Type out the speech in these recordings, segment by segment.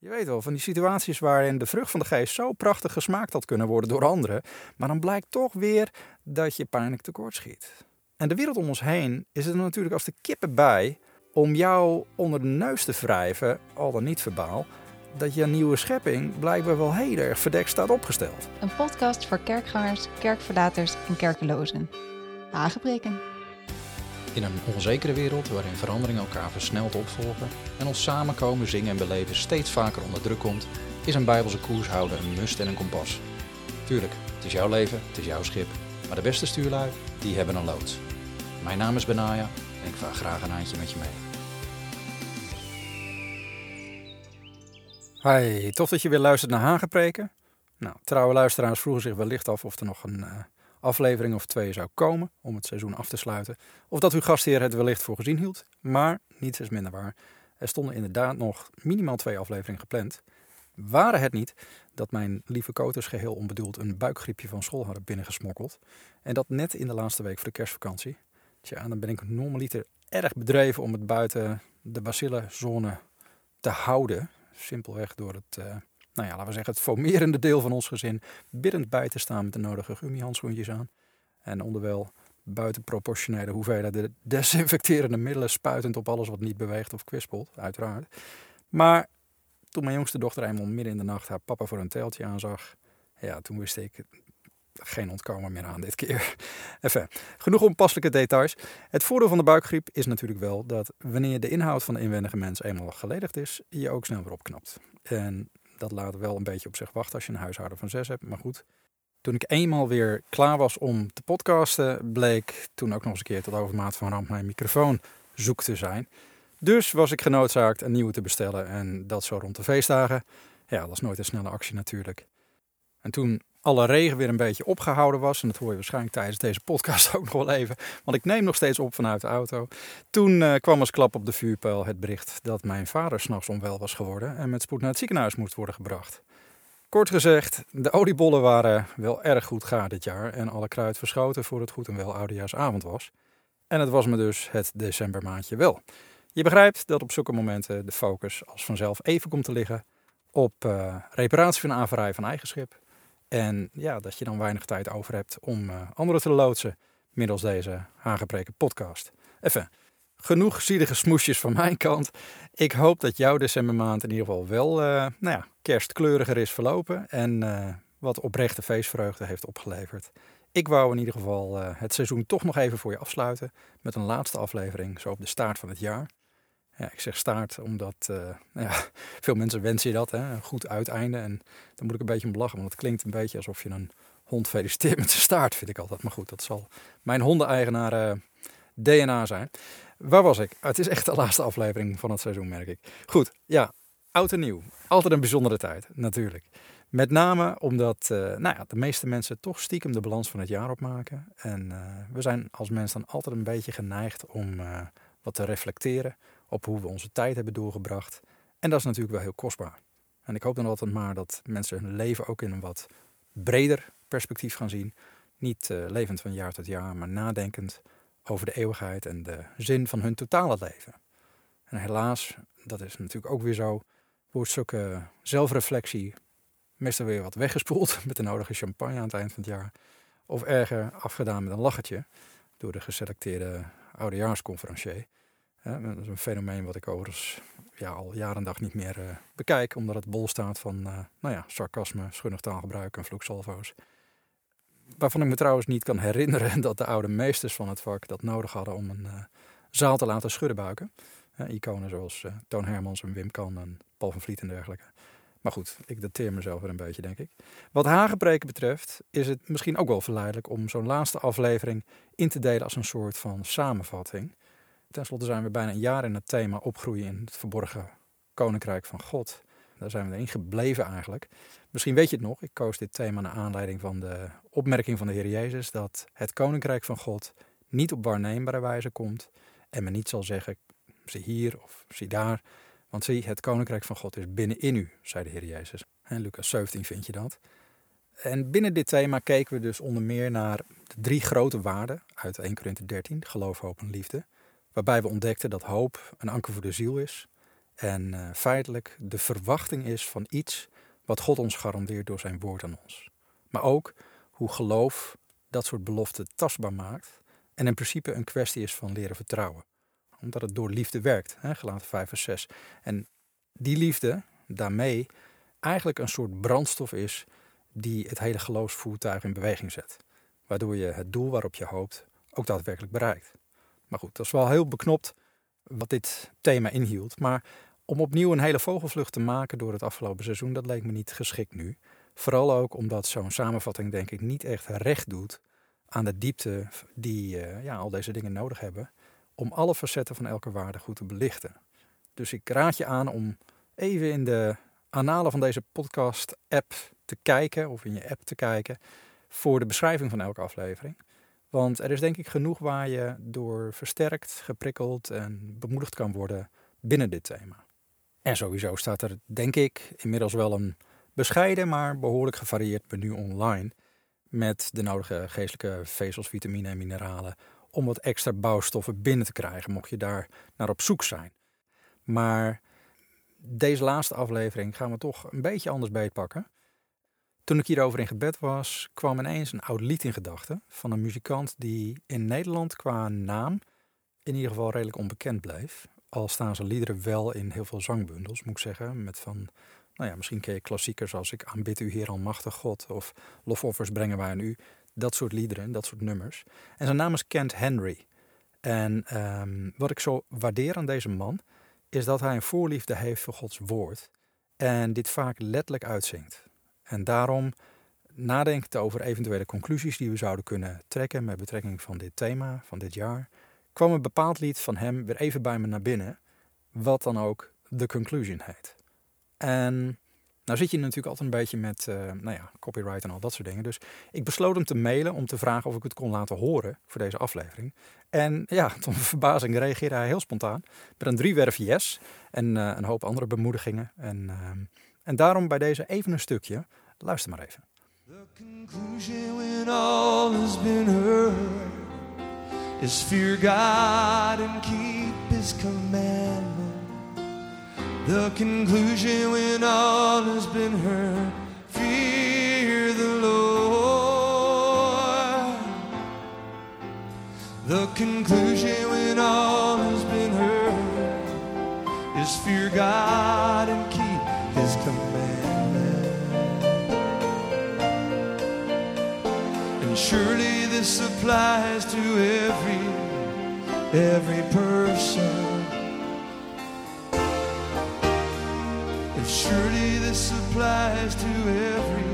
Je weet wel, van die situaties waarin de vrucht van de geest zo prachtig gesmaakt had kunnen worden door anderen, maar dan blijkt toch weer dat je pijnlijk tekort schiet. En de wereld om ons heen is er natuurlijk als de kippen bij om jou onder de neus te wrijven, al dan niet verbaal, dat je nieuwe schepping blijkbaar wel heel erg verdekt staat opgesteld. Een podcast voor kerkgangers, kerkverlaters en kerkelozen. Aangebreken. In een onzekere wereld waarin veranderingen elkaar versneld opvolgen en ons samenkomen, zingen en beleven steeds vaker onder druk komt, is een bijbelse koershouder een must en een kompas. Tuurlijk, het is jouw leven, het is jouw schip, maar de beste stuurlui, die hebben een loods. Mijn naam is Benaya en ik vaar graag een handje met je mee. Hi, tof dat je weer luistert naar Hagepreken. Nou, trouwe luisteraars vroegen zich wellicht af of er nog een uh, aflevering of twee zou komen om het seizoen af te sluiten. Of dat uw gastheer het wellicht voor gezien hield. Maar niets is minder waar. Er stonden inderdaad nog minimaal twee afleveringen gepland. Waren het niet dat mijn lieve koters geheel onbedoeld een buikgriepje van school hadden binnengesmokkeld. En dat net in de laatste week voor de kerstvakantie. Tja, dan ben ik normaliter erg bedreven om het buiten de bacillenzone te houden. Simpelweg door het, uh, nou ja, laten we zeggen, het fomerende deel van ons gezin biddend bij te staan met de nodige gummihandschoentjes aan. En onderwel buitenproportionele hoeveelheden desinfecterende middelen spuitend op alles wat niet beweegt of kwispelt, uiteraard. Maar toen mijn jongste dochter eenmaal midden in de nacht haar papa voor een teltje aanzag, ja, toen wist ik, geen ontkomen meer aan dit keer. Enfin, genoeg onpasselijke details. Het voordeel van de buikgriep is natuurlijk wel dat wanneer de inhoud van de inwendige mens eenmaal geledigd is, je ook snel weer opknapt. En dat laat wel een beetje op zich wachten als je een huishouden van zes hebt. Maar goed, toen ik eenmaal weer klaar was om te podcasten, bleek toen ook nog eens een keer tot overmaat van ramp mijn microfoon zoek te zijn. Dus was ik genoodzaakt een nieuwe te bestellen en dat zo rond de feestdagen. Ja, dat is nooit een snelle actie natuurlijk. En toen alle regen weer een beetje opgehouden was. En dat hoor je waarschijnlijk tijdens deze podcast ook nog wel even. Want ik neem nog steeds op vanuit de auto. Toen uh, kwam als klap op de vuurpijl het bericht dat mijn vader s'nachts onwel was geworden. En met spoed naar het ziekenhuis moest worden gebracht. Kort gezegd, de oliebollen waren wel erg goed gaar dit jaar. En alle kruid verschoten voor het goed en wel oudejaarsavond was. En het was me dus het decembermaandje wel. Je begrijpt dat op zulke momenten de focus als vanzelf even komt te liggen op uh, reparatie van averij van eigen schip en ja, dat je dan weinig tijd over hebt om uh, anderen te loodsen middels deze aangepreken podcast. Even, genoeg zielige smoesjes van mijn kant. Ik hoop dat jouw decembermaand in ieder geval wel uh, nou ja, kerstkleuriger is verlopen en uh, wat oprechte feestvreugde heeft opgeleverd. Ik wou in ieder geval het seizoen toch nog even voor je afsluiten met een laatste aflevering, zo op de start van het jaar. Ja, ik zeg staart omdat uh, ja, veel mensen wensen je dat, hè, een goed uiteinde. En dan moet ik een beetje om lachen, want het klinkt een beetje alsof je een hond feliciteert met zijn staart, vind ik altijd. Maar goed, dat zal mijn hondeneigenaar uh, eh, DNA zijn. Waar was ik? Het is echt de laatste aflevering van het seizoen, merk ik. Goed, ja, oud en nieuw. Altijd een bijzondere tijd, natuurlijk. Met name omdat uh, nou ja, de meeste mensen toch stiekem de balans van het jaar opmaken. En we zijn als mens dan altijd een beetje geneigd om wat te reflecteren op hoe we onze tijd hebben doorgebracht. En dat is natuurlijk wel heel kostbaar. En ik hoop dan altijd maar dat mensen hun leven ook in een wat breder perspectief gaan zien. Niet uh, levend van jaar tot jaar, maar nadenkend over de eeuwigheid en de zin van hun totale leven. En helaas, dat is natuurlijk ook weer zo, wordt zulke zelfreflectie meestal weer wat weggespoeld met de nodige champagne aan het eind van het jaar. Of erger afgedaan met een lachertje door de geselecteerde oudejaarsconferencier. Dat is een fenomeen wat ik overigens ja, al jaren en dag niet meer uh, bekijk, omdat het bol staat van uh, nou ja, sarcasme, schunnig taalgebruik en vloeksalvo's. Waarvan ik me trouwens niet kan herinneren dat de oude meesters van het vak dat nodig hadden om een uh, zaal te laten schudden buiken. iconen zoals Toon Hermans en Wim Kan en Paul van Vliet en dergelijke. Maar goed, ik dateer mezelf weer een beetje, denk ik. Wat hagebreken betreft is het misschien ook wel verleidelijk om zo'n laatste aflevering in te delen als een soort van samenvatting. Ten slotte zijn we bijna een jaar in het thema opgroeien in het verborgen koninkrijk van God. Daar zijn we erin gebleven eigenlijk. Misschien weet je het nog, ik koos dit thema naar aanleiding van de opmerking van de Heer Jezus dat het koninkrijk van God niet op waarneembare wijze komt en men niet zal zeggen, zie hier of zie daar, want zie, het koninkrijk van God is binnenin u, zei de Heer Jezus. En Lucas 17 vind je dat. En binnen dit thema keken we dus onder meer naar de drie grote waarden uit 1 Corinthië 13, geloof, hoop en liefde. Waarbij we ontdekten dat hoop een anker voor de ziel is. En uh, feitelijk de verwachting is van iets wat God ons garandeert door zijn woord aan ons. Maar ook hoe geloof dat soort beloften tastbaar maakt en in principe een kwestie is van leren vertrouwen. Omdat het door liefde werkt, hè, gelaten 5 vers 6. En die liefde daarmee eigenlijk een soort brandstof is die het hele geloofsvoertuig in beweging zet. Waardoor je het doel waarop je hoopt ook daadwerkelijk bereikt. Maar goed, dat is wel heel beknopt wat dit thema inhield. Maar om opnieuw een hele vogelvlucht te maken door het afgelopen seizoen, dat leek me niet geschikt nu. Vooral ook omdat zo'n samenvatting denk ik niet echt recht doet aan de diepte die uh, ja, al deze dingen nodig hebben om alle facetten van elke waarde goed te belichten. Dus ik raad je aan om even in de analen van deze podcast-app te kijken, of in je app te kijken, voor de beschrijving van elke aflevering. Want er is denk ik genoeg waar je door versterkt, geprikkeld en bemoedigd kan worden binnen dit thema. En sowieso staat er, denk ik, inmiddels wel een bescheiden, maar behoorlijk gevarieerd menu online. Met de nodige geestelijke vezels, vitamine en mineralen. Om wat extra bouwstoffen binnen te krijgen, mocht je daar naar op zoek zijn. Maar deze laatste aflevering gaan we toch een beetje anders beetpakken. Toen ik hierover in gebed was, kwam ineens een oud lied in gedachten van een muzikant die in Nederland qua naam in ieder geval redelijk onbekend bleef. Al staan zijn liederen wel in heel veel zangbundels, moet ik zeggen. Met van, nou ja, misschien ken je klassiekers als Ik aanbid u Heer Almachtig God of Lofoffers brengen wij aan u. Dat soort liederen, dat soort nummers. En zijn naam is Kent Henry. En um, wat ik zo waardeer aan deze man, is dat hij een voorliefde heeft voor Gods woord. En dit vaak letterlijk uitzingt. En daarom nadenkt over eventuele conclusies die we zouden kunnen trekken met betrekking van dit thema van dit jaar, kwam een bepaald lied van hem weer even bij me naar binnen, wat dan ook The Conclusion heet. En nou zit je natuurlijk altijd een beetje met uh, nou ja, copyright en al dat soort dingen. Dus ik besloot hem te mailen om te vragen of ik het kon laten horen voor deze aflevering. En ja, tot mijn verbazing reageerde hij heel spontaan met een driewerf yes en uh, een hoop andere bemoedigingen. En, uh, en daarom bij deze even een stukje. Luister maar even. The conclusion when all has been heard is fear God and keep his commandment. The conclusion when all has been heard, fear the Lord. The conclusion when all has been heard is fear God and keep his commandments. Surely this applies to every every person Surely this applies to every,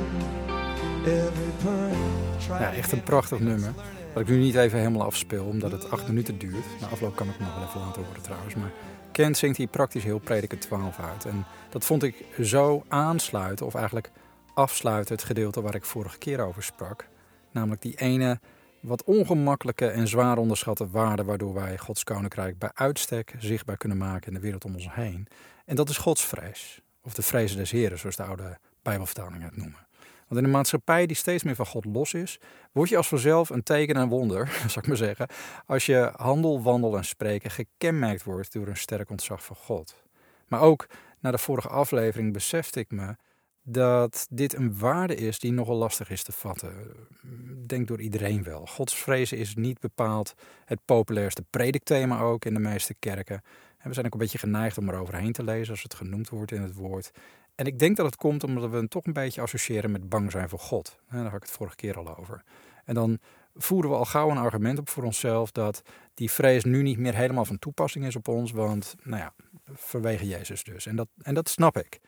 every person. Ja, echt een prachtig nummer. Wat ik nu niet even helemaal afspeel, omdat het acht minuten duurt. Na afloop kan ik het nog wel even laten horen trouwens. Maar Kent zingt hier praktisch heel Prediker 12 uit. En dat vond ik zo aansluiten, of eigenlijk afsluiten, het gedeelte waar ik vorige keer over sprak. Namelijk die ene wat ongemakkelijke en zwaar onderschatte waarde waardoor wij Gods koninkrijk bij uitstek zichtbaar kunnen maken in de wereld om ons heen. En dat is Gods vrees. Of de vrezen des Heren, zoals de oude Bijbelvertalingen het noemen. Want in een maatschappij die steeds meer van God los is, word je als vanzelf een teken en wonder, zou ik maar zeggen, als je handel, wandel en spreken gekenmerkt wordt door een sterk ontzag van God. Maar ook na de vorige aflevering besefte ik me dat dit een waarde is die nogal lastig is te vatten. Denk door iedereen wel. Godsvrezen is niet bepaald het populairste predikthema ook in de meeste kerken. En we zijn ook een beetje geneigd om er overheen te lezen als het genoemd wordt in het woord. En ik denk dat het komt omdat we het toch een beetje associëren met bang zijn voor God. Daar had ik het vorige keer al over. En dan voeren we al gauw een argument op voor onszelf dat die vrees nu niet meer helemaal van toepassing is op ons, want nou ja, vanwege Jezus dus. En dat, en dat snap ik.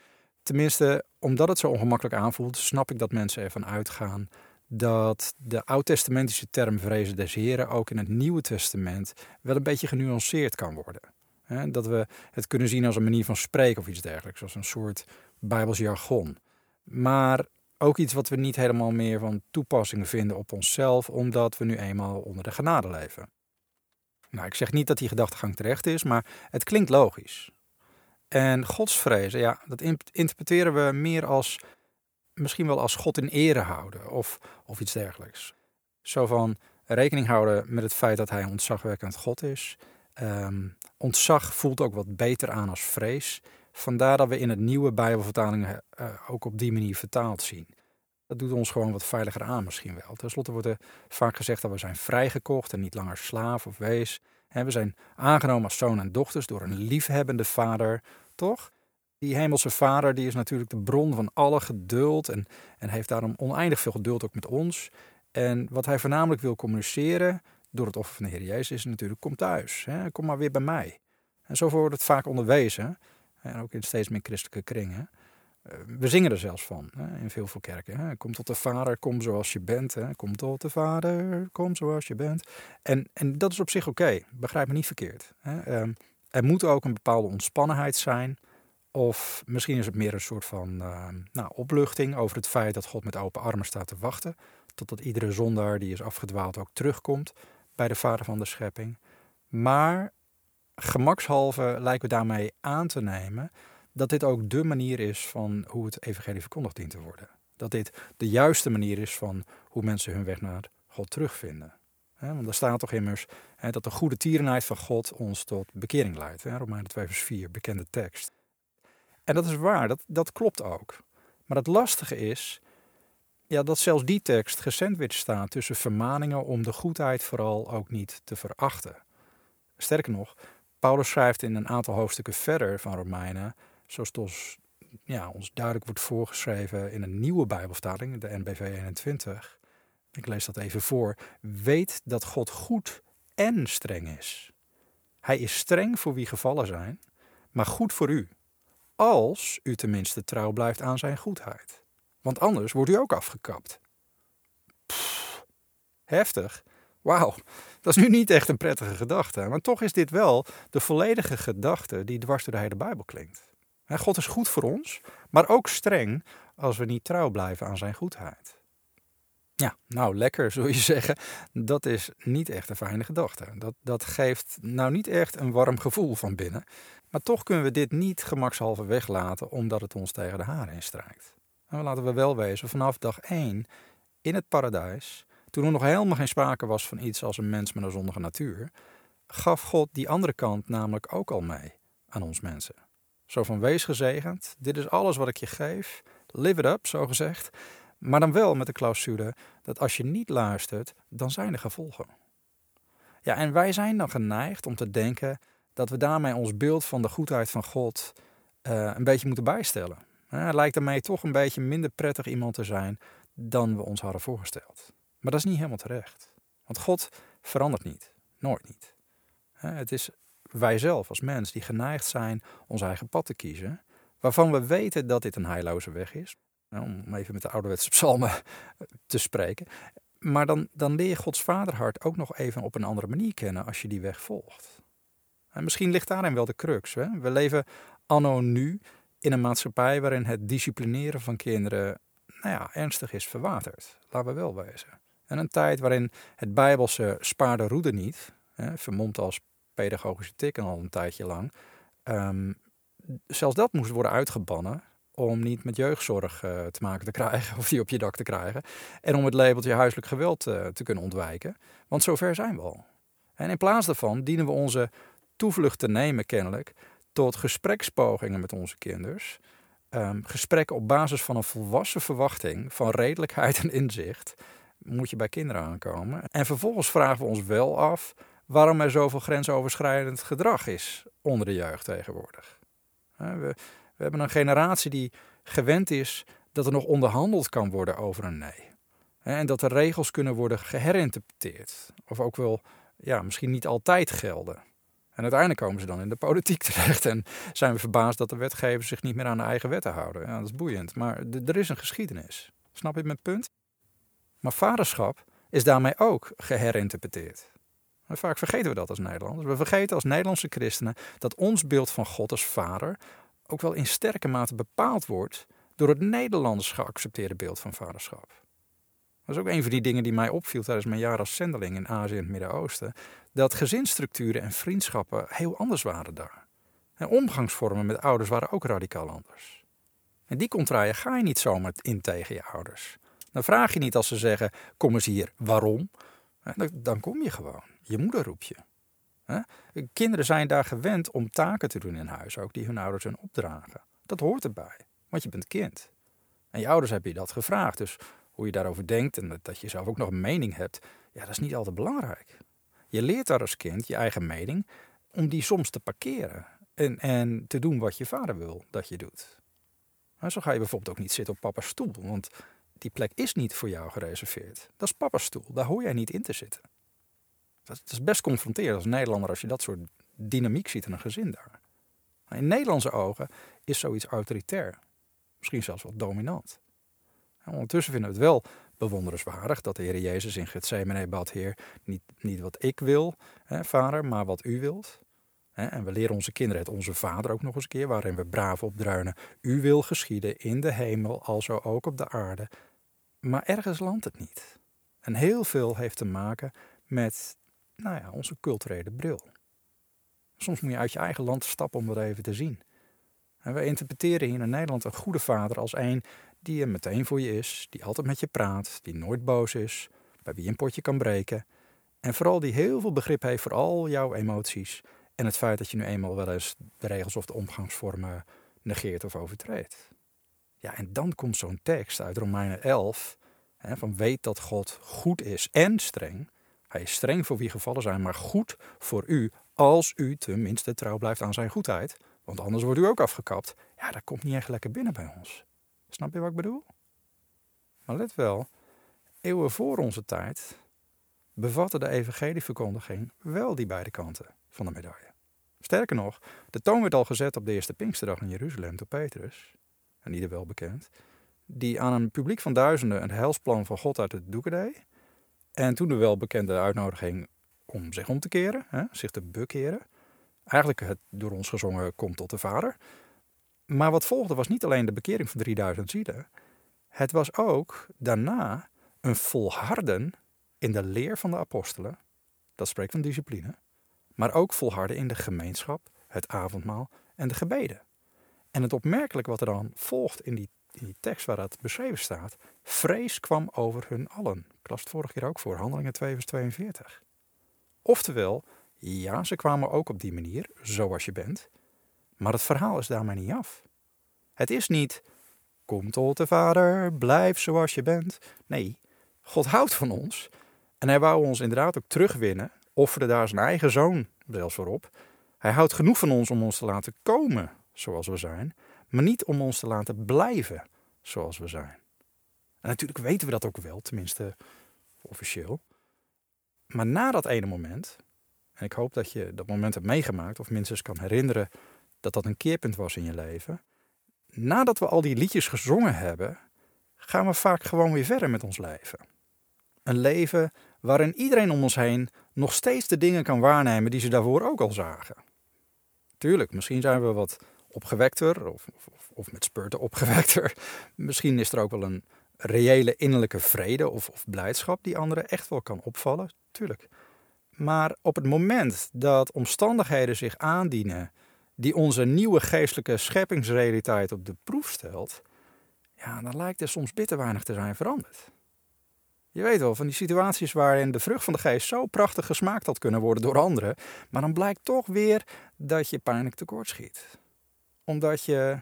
Tenminste, omdat het zo ongemakkelijk aanvoelt, snap ik dat mensen ervan uitgaan dat de oud-testamentische term vrezen des Heren ook in het Nieuwe Testament wel een beetje genuanceerd kan worden. Dat we het kunnen zien als een manier van spreken of iets dergelijks, als een soort Bijbels jargon. Maar ook iets wat we niet helemaal meer van toepassing vinden op onszelf, omdat we nu eenmaal onder de genade leven. Nou, ik zeg niet dat die gedachtegang terecht is, maar het klinkt logisch. En godsvrezen, ja, dat interpreteren we meer als, misschien wel als God in ere houden of, of iets dergelijks. Zo van rekening houden met het feit dat hij ontzagwekkend God is Ehm, ontzag voelt ook wat beter aan als vrees. Vandaar dat we in het nieuwe Bijbelvertalingen uh, ook op die manier vertaald zien. Dat doet ons gewoon wat veiliger aan misschien wel. Ten slotte wordt er vaak gezegd dat we zijn vrijgekocht en niet langer slaaf of wees. We zijn aangenomen als zoon en dochters door een liefhebbende vader, toch? Die hemelse vader die is natuurlijk de bron van alle geduld en, en heeft daarom oneindig veel geduld ook met ons. En wat hij voornamelijk wil communiceren door het offer van de Heer Jezus is natuurlijk kom thuis, hè? kom maar weer bij mij. En zo wordt het vaak onderwezen, en ook in steeds meer christelijke kringen. Eh, we zingen er zelfs van hè, in veel, veel kerken. Hè. Kom tot de Vader, kom zoals je bent. Hè. Kom tot de Vader, kom zoals je bent. En, en dat is op zich oké, begrijp me niet verkeerd. Hè. Ehm, er moet ook een bepaalde ontspannenheid zijn. Of misschien is het meer een soort van uh, nou, opluchting over het feit dat God met open armen staat te wachten. Totdat iedere zondaar die is afgedwaald ook terugkomt bij de Vader van de schepping. Maar gemakshalve lijken we daarmee aan te nemen dat dit ook de manier is van hoe het evangelie verkondigd dient te worden. Dat dit de juiste manier is van hoe mensen hun weg naar God terugvinden. want er staat toch immers dat de goede tierenheid van God ons tot bekering leidt. Romeinen 2 vers 4, bekende tekst. En dat is waar, dat, dat klopt ook. Maar het lastige is ja, dat zelfs die tekst gesandwiched staat tussen vermaningen om de goedheid vooral ook niet te verachten. Sterker nog, Paulus schrijft in een aantal hoofdstukken verder van Romeinen zoals het ons, ja, ons duidelijk wordt voorgeschreven in een nieuwe Bijbelvertaling, de NBV 21. Ik lees dat even voor. Weet dat God goed en streng is. Hij is streng voor wie gevallen zijn, maar goed voor u. Als u tenminste trouw blijft aan zijn goedheid. Want anders wordt u ook afgekapt. Heftig. Wauw, dat is nu niet echt een prettige gedachte. Maar toch is dit wel de volledige gedachte die dwars door de hele Bijbel klinkt. God is goed voor ons, maar ook streng als we niet trouw blijven aan zijn goedheid. Ja, nou lekker zul je zeggen. Dat is niet echt een fijne gedachte. Dat, dat geeft nou niet echt een warm gevoel van binnen. Maar toch kunnen we dit niet gemakshalve weglaten omdat het ons tegen de haren instrijkt. Nou, laten we wel wezen, vanaf dag 1 in het paradijs, toen er nog helemaal geen sprake was van iets als een mens met een zondige natuur, gaf God die andere kant namelijk ook al mee aan ons mensen. Zo van wees gezegend, dit is alles wat ik je geef, live it up, zo gezegd. Maar dan wel met de clausule dat als je niet luistert, dan zijn er gevolgen. Ja, en wij zijn dan geneigd om te denken dat we daarmee ons beeld van de goedheid van God uh, een beetje moeten bijstellen. Hij lijkt daarmee toch een beetje minder prettig iemand te zijn dan we ons hadden voorgesteld. Maar dat is niet helemaal terecht. Want God verandert niet. Nooit niet. Het is wij zelf als mens die geneigd zijn ons eigen pad te kiezen, waarvan we weten dat dit een heilloze weg is, om even met de ouderwetse psalmen te spreken. Maar dan, dan leer je Gods vaderhart ook nog even op een andere manier kennen als je die weg volgt. En misschien ligt daarin wel de crux. Hè? We leven anno nu in een maatschappij waarin het disciplineren van kinderen nou ja, ernstig is verwaterd. Laten we wel wezen. En een tijd waarin het Bijbelse spaarde roede niet, hè, vermomd als pedagogische tikken al een tijdje lang. Um, zelfs dat moest worden uitgebannen om niet met jeugdzorg uh, te maken te krijgen of die op je dak te krijgen. En om het labeltje huiselijk geweld uh, te kunnen ontwijken. Want zover zijn we al. En in plaats daarvan dienen we onze toevlucht te nemen kennelijk tot gesprekspogingen met onze kinders. Um, gesprekken op basis van een volwassen verwachting van redelijkheid en inzicht moet je bij kinderen aankomen. En vervolgens vragen we ons wel af waarom er zoveel grensoverschrijdend gedrag is onder de jeugd tegenwoordig. We, we hebben een generatie die gewend is dat er nog onderhandeld kan worden over een nee. En dat de regels kunnen worden geherinterpreteerd. Of ook wel, ja, misschien niet altijd gelden. En uiteindelijk komen ze dan in de politiek terecht en zijn we verbaasd dat de wetgevers zich niet meer aan de eigen wetten houden. Ja, dat is boeiend, maar er is een geschiedenis. Snap je mijn punt? Maar vaderschap is daarmee ook geherinterpreteerd. Vaak vergeten we dat als Nederlanders. We vergeten als Nederlandse christenen dat ons beeld van God als vader ook wel in sterke mate bepaald wordt door het Nederlands geaccepteerde beeld van vaderschap. Dat is ook een van die dingen die mij opviel tijdens mijn jaar als zendeling in Azië en het Midden-Oosten. Dat gezinsstructuren en vriendschappen heel anders waren daar. En omgangsvormen met ouders waren ook radicaal anders. En die contraien ga je niet zomaar in tegen je ouders. Dan vraag je niet als ze zeggen: Kom eens hier, waarom? Dan kom je gewoon. Je moeder roept je. Kinderen zijn daar gewend om taken te doen in huis, ook die hun ouders hun opdragen. Dat hoort erbij, want je bent kind. En je ouders hebben je dat gevraagd, dus hoe je daarover denkt en dat je zelf ook nog een mening hebt, ja, dat is niet altijd belangrijk. Je leert daar als kind je eigen mening om die soms te parkeren en, en te doen wat je vader wil dat je doet. Zo ga je bijvoorbeeld ook niet zitten op papa's stoel, want die plek is niet voor jou gereserveerd. Dat is papa's stoel, daar hoor jij niet in te zitten. Dat is best confronterend als Nederlander als je dat soort dynamiek ziet in een gezin daar. In Nederlandse ogen is zoiets autoritair. Misschien zelfs wel dominant. En ondertussen vinden we het wel bewonderenswaardig dat de Heer Jezus in Gethsemane bad, Heer, niet, niet wat ik wil, hè, vader, maar wat u wilt. En we leren onze kinderen het onze vader ook nog eens een keer, waarin we braaf opdruinen. U wil geschieden in de hemel, alzo ook op de aarde. Maar ergens landt het niet. En heel veel heeft te maken met nou ja, onze culturele bril. Soms moet je uit je eigen land stappen om dat even te zien. En we interpreteren hier in Nederland een goede vader als een die er meteen voor je is, die altijd met je praat, die nooit boos is, bij wie een potje kan breken. En vooral die heel veel begrip heeft voor al jouw emoties en het feit dat je nu eenmaal wel eens de regels of de omgangsvormen negeert of overtreedt. Ja, en dan komt zo'n tekst uit Romeinen 11, hè, van weet dat God goed is en streng. Hij is streng voor wie gevallen zijn, maar goed voor u als u tenminste trouw blijft aan zijn goedheid. Want anders wordt u ook afgekapt. Ja, dat komt niet echt lekker binnen bij ons. Snap je wat ik bedoel? Maar let wel, eeuwen voor onze tijd bevatte de evangelieverkondiging wel die beide kanten van de medaille. Sterker nog, de toon werd al gezet op de eerste Pinksterdag in Jeruzalem door Petrus, en ieder wel bekend, die aan een publiek van duizenden het helsplan van God uit het doeken deed. En toen de welbekende uitnodiging om zich om te keren, hè, zich te bekeren. Eigenlijk het door ons gezongen Komt tot de Vader. Maar wat volgde was niet alleen de bekering van 3000 zielen. Het was ook daarna een volharden in de leer van de apostelen. Dat spreekt van discipline. Maar ook volharden in de gemeenschap, het avondmaal en de gebeden. En het opmerkelijk wat er dan volgt in die, in die tekst waar dat beschreven staat. Vrees kwam over hun allen. Ik las het vorige keer ook voor, Handelingen 2 vers 42. Oftewel, ja, ze kwamen ook op die manier, zoals je bent. Maar het verhaal is daarmee niet af. Het is niet, kom tot de Vader, blijf zoals je bent. Nee, God houdt van ons. En hij wou ons inderdaad ook terugwinnen, offerde daar zijn eigen zoon zelfs voor op. Hij houdt genoeg van ons om ons te laten komen zoals we zijn, maar niet om ons te laten blijven zoals we zijn. En natuurlijk weten we dat ook wel, tenminste officieel. Maar na dat ene moment, en ik hoop dat je dat moment hebt meegemaakt, of minstens kan herinneren dat dat een keerpunt was in je leven. Nadat we al die liedjes gezongen hebben, gaan we vaak gewoon weer verder met ons leven. Een leven waarin iedereen om ons heen nog steeds de dingen kan waarnemen die ze daarvoor ook al zagen. Tuurlijk, misschien zijn we wat opgewekter of, of, of met spurten opgewekter. Misschien is er ook wel een reële innerlijke vrede of, of blijdschap die anderen echt wel kan opvallen. Tuurlijk. Maar op het moment dat omstandigheden zich aandienen die onze nieuwe geestelijke scheppingsrealiteit op de proef stelt, ja, dan lijkt er soms bitter weinig te zijn veranderd. Je weet wel, van die situaties waarin de vrucht van de geest zo prachtig gesmaakt had kunnen worden door anderen, maar dan blijkt toch weer dat je pijnlijk tekort schiet. Omdat je,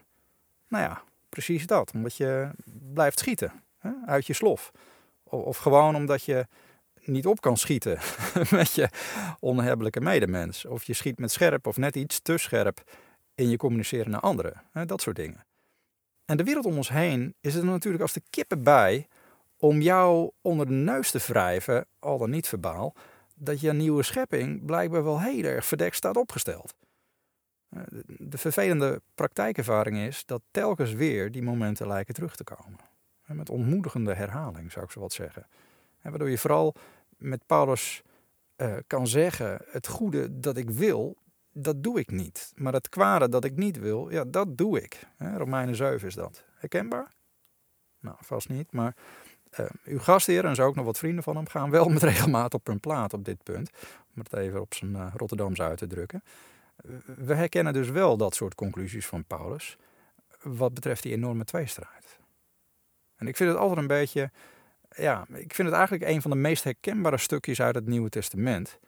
nou ja, precies dat, omdat je blijft schieten hè, uit je slof. Of, of gewoon omdat je niet op kan schieten met je onhebbelijke medemens. Of je schiet met scherp of net iets te scherp in je communiceren naar anderen. Dat soort dingen. En de wereld om ons heen is er natuurlijk als de kippen bij om jou onder de neus te wrijven, al dan niet verbaal, dat je nieuwe schepping blijkbaar wel heel erg verdekt staat opgesteld. De vervelende praktijkervaring is dat telkens weer die momenten lijken terug te komen. Met ontmoedigende herhaling zou ik zo wat zeggen. Waardoor je vooral met Paulus kan zeggen: het goede dat ik wil, dat doe ik niet. Maar het kwade dat ik niet wil, ja, dat doe ik. Romeinen 7 is dat. Herkenbaar? Nou, vast niet. Maar uw gastheer en zo ook nog wat vrienden van hem gaan wel met regelmaat op hun plaat op dit punt. Om het even op zijn uh, Rotterdams uit te drukken. We herkennen dus wel dat soort conclusies van Paulus. Wat betreft die enorme tweestrijd. En ik vind het altijd een beetje ja, ik vind het eigenlijk een van de meest herkenbare stukjes uit het Nieuwe Testament.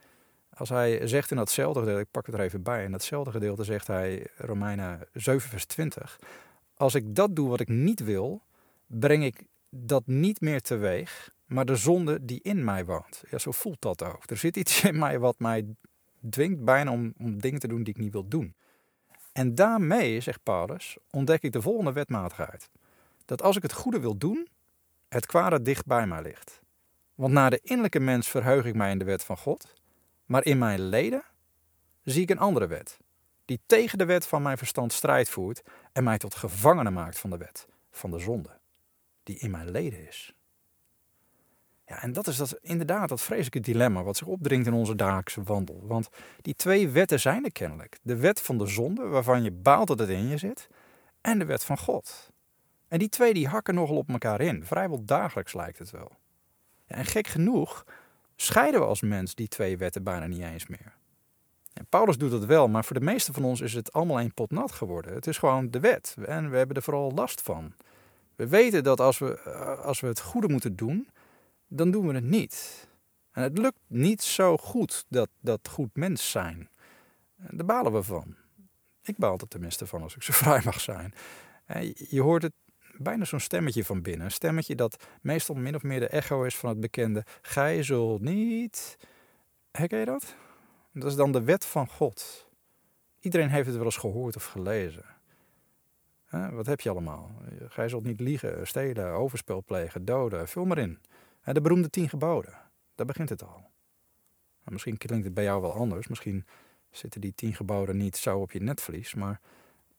Als hij zegt in datzelfde gedeelte, ik pak het er even bij, in datzelfde gedeelte zegt hij, Romeinen 7 vers 20, als ik dat doe wat ik niet wil, breng ik dat niet meer teweeg, maar de zonde die in mij woont. Ja, zo voelt dat ook. Er zit iets in mij wat mij dwingt bijna om, om dingen te doen die ik niet wil doen. En daarmee, zegt Paulus, ontdek ik de volgende wetmatigheid. Dat als ik het goede wil doen, het kwade dicht bij mij ligt. Want naar de innerlijke mens verheug ik mij in de wet van God, maar in mijn leden zie ik een andere wet, die tegen de wet van mijn verstand strijd voert en mij tot gevangene maakt van de wet, van de zonde, die in mijn leden is. Ja, en dat is dat, inderdaad dat vreselijke dilemma wat zich opdringt in onze dagelijkse wandel. Want die twee wetten zijn er kennelijk. De wet van de zonde, waarvan je baalt dat het in je zit, en de wet van God. En die twee die hakken nogal op elkaar in. Vrijwel dagelijks lijkt het wel. Ja, en gek genoeg scheiden we als mens die twee wetten bijna niet eens meer. En Paulus doet dat wel, maar voor de meeste van ons is het allemaal een pot nat geworden. Het is gewoon de wet en we hebben er vooral last van. We weten dat als we, eh, als we het goede moeten doen, dan doen we het niet. En het lukt niet zo goed, dat, dat goed mens zijn. Daar balen we van. Ik baal er tenminste van als ik zo vrij mag zijn. Je hoort het bijna zo'n stemmetje van binnen. Een stemmetje dat meestal min of meer de echo is van het bekende... Gij zult niet... Herken je dat? Dat is dan de wet van God. Iedereen heeft het wel eens gehoord of gelezen. Wat heb je allemaal? Gij zult niet liegen, stelen, overspel plegen, doden. Vul maar in. De beroemde tien geboden. Daar begint het al. misschien klinkt het bij jou wel anders. Misschien zitten die tien geboden niet zo op je netvlies. Maar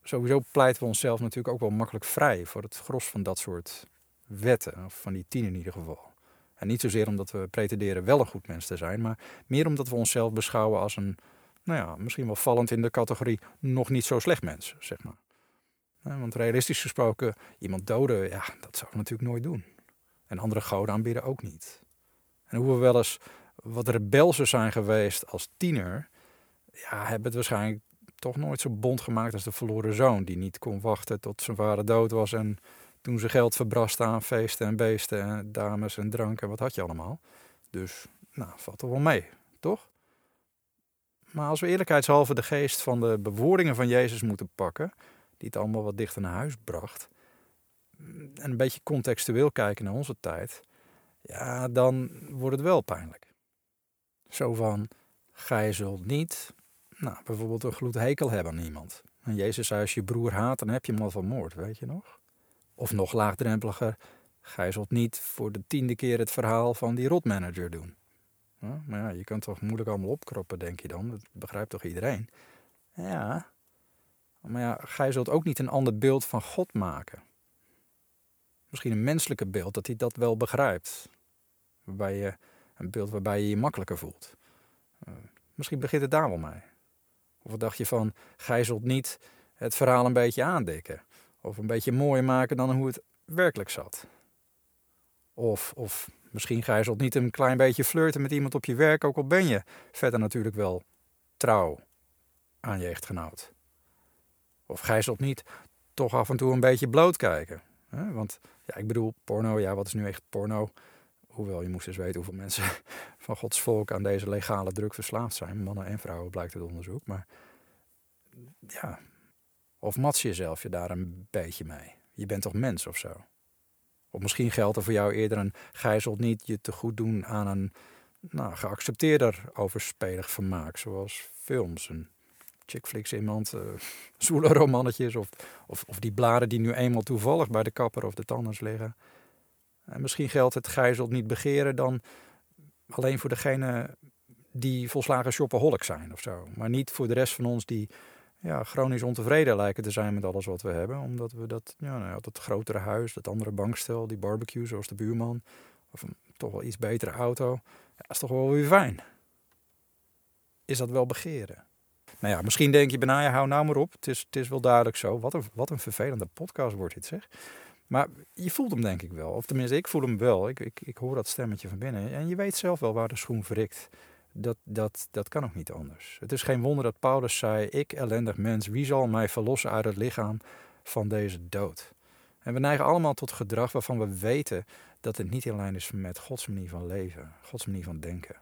sowieso pleiten we onszelf natuurlijk ook wel makkelijk vrij voor het gros van dat soort wetten. Of van die tien in ieder geval. En niet zozeer omdat we pretenderen wel een goed mens te zijn. Maar meer omdat we onszelf beschouwen als een, nou ja, misschien wel vallend in de categorie nog niet zo slecht mens, zeg maar. Want realistisch gesproken, iemand doden, ja, dat zou ik natuurlijk nooit doen. En andere goden aanbidden ook niet. En hoe we wel eens wat rebelser zijn geweest als tiener, ja, hebben het waarschijnlijk toch nooit zo bond gemaakt als de verloren zoon, die niet kon wachten tot zijn vader dood was en toen ze geld verbraste aan feesten en beesten, en dames en drank en wat had je allemaal. Dus, nou, valt er wel mee, toch? Maar als we eerlijkheidshalve de geest van de bewoordingen van Jezus moeten pakken, die het allemaal wat dichter naar huis bracht, en een beetje contextueel kijken naar onze tijd, ja, dan wordt het wel pijnlijk. Zo van, gij zult niet, nou, bijvoorbeeld een gloed hekel hebben aan iemand. En Jezus zei, als je broer haat, dan heb je hem al vermoord, weet je nog? Of nog laagdrempeliger, gij zult niet voor de tiende keer het verhaal van die rotmanager doen. Ja, maar ja, je kunt toch moeilijk allemaal opkroppen, denk je dan. Dat begrijpt toch iedereen? Ja, maar ja, gij zult ook niet een ander beeld van God maken misschien een menselijke beeld, dat hij dat wel begrijpt. Waarbij je, een beeld waarbij je je makkelijker voelt. Uh, misschien begint het daar wel mee. Of wat dacht je van, gij zult niet het verhaal een beetje aandikken. Of een beetje mooier maken dan hoe het werkelijk zat. Of, of misschien gij zult niet een klein beetje flirten met iemand op je werk, ook al ben je verder natuurlijk wel trouw aan je echtgenoot. Of gij zult niet toch af en toe een beetje bloot kijken. Want ja, ik bedoel, porno, ja, wat is nu echt porno? Hoewel, je moest eens weten hoeveel mensen van Gods volk aan deze legale druk verslaafd zijn. Mannen en vrouwen, blijkt het onderzoek. Maar ja, of mats je jezelf je daar een beetje mee? Je bent toch mens of zo? Of misschien geldt er voor jou eerder een gijzelt niet je te goed doen aan een nou, geaccepteerder overspelig vermaak, zoals films, een chickflicks iemand, uh, zwoele romannetjes of, of, of, die bladen die nu eenmaal toevallig bij de kapper of de tandarts liggen. En misschien geldt het gijzelt niet begeren dan alleen voor degene die volslagen shopaholic zijn of zo. Maar niet voor de rest van ons die ja, chronisch ontevreden lijken te zijn met alles wat we hebben. Omdat we dat, ja, nou dat grotere huis, dat andere bankstel, die barbecue zoals de buurman, of toch wel iets betere auto, ja, is toch wel weer fijn. Is dat wel begeren? Nou ja, misschien denk je, Benaya, hou nou maar op. Het is, het is wel duidelijk zo. Wat een, wat een vervelende podcast wordt dit, zeg. Maar je voelt hem denk ik wel. Of tenminste, ik voel hem wel. Ik, ik, ik hoor dat stemmetje van binnen. En je weet zelf wel waar de schoen wrikt. Dat, dat, dat kan ook niet anders. Het is geen wonder dat Paulus zei: Ik, ellendig mens, wie zal mij verlossen uit het lichaam van deze dood? En we neigen allemaal tot gedrag waarvan we weten dat het niet in lijn is met Gods manier van leven, Gods manier van denken.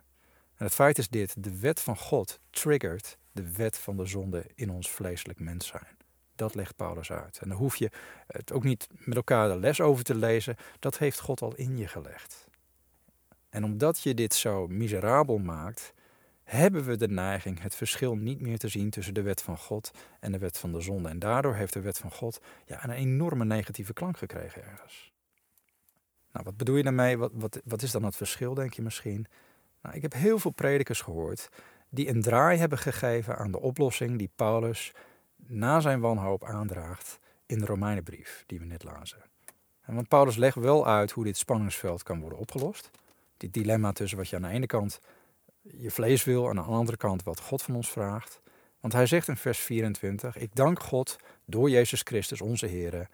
En het feit is dit: de wet van God triggert de wet van de zonde in ons vleeselijk mens zijn. Dat legt Paulus uit. En dan hoef je het ook niet met elkaar de les over te lezen. Dat heeft God al in je gelegd. En omdat je dit zo miserabel maakt, hebben we de neiging het verschil niet meer te zien tussen de wet van God en de wet van de zonde. En daardoor heeft de wet van God ja, een enorme negatieve klank gekregen ergens. Nou, wat bedoel je daarmee? Wat, wat, wat is dan het verschil, denk je misschien? Nou, ik heb heel veel predikers gehoord die een draai hebben gegeven aan de oplossing die Paulus na zijn wanhoop aandraagt in de Romeinenbrief die we net lazen. En want Paulus legt wel uit hoe dit spanningsveld kan worden opgelost. Dit dilemma tussen wat je aan de ene kant je vlees wil en aan de andere kant wat God van ons vraagt. Want hij zegt in vers 24: Ik dank God door Jezus Christus onze Heer.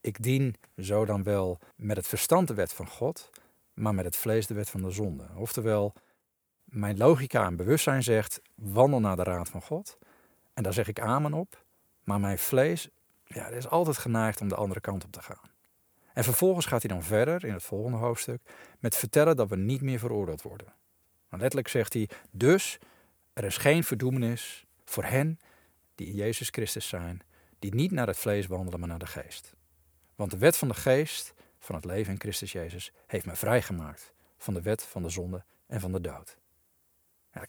Ik dien zo dan wel met het verstand de wet van God, maar met het vlees de wet van de zonde. Oftewel, mijn logica en bewustzijn zegt: wandel naar de raad van God. En daar zeg ik amen op. Maar mijn vlees ja, is altijd geneigd om de andere kant op te gaan. En vervolgens gaat hij dan verder in het volgende hoofdstuk met vertellen dat we niet meer veroordeeld worden. Maar letterlijk zegt hij: Dus er is geen verdoemenis voor hen die in Jezus Christus zijn, die niet naar het vlees wandelen, maar naar de geest. Want de wet van de geest van het leven in Christus Jezus heeft me vrijgemaakt van de wet van de zonde en van de dood.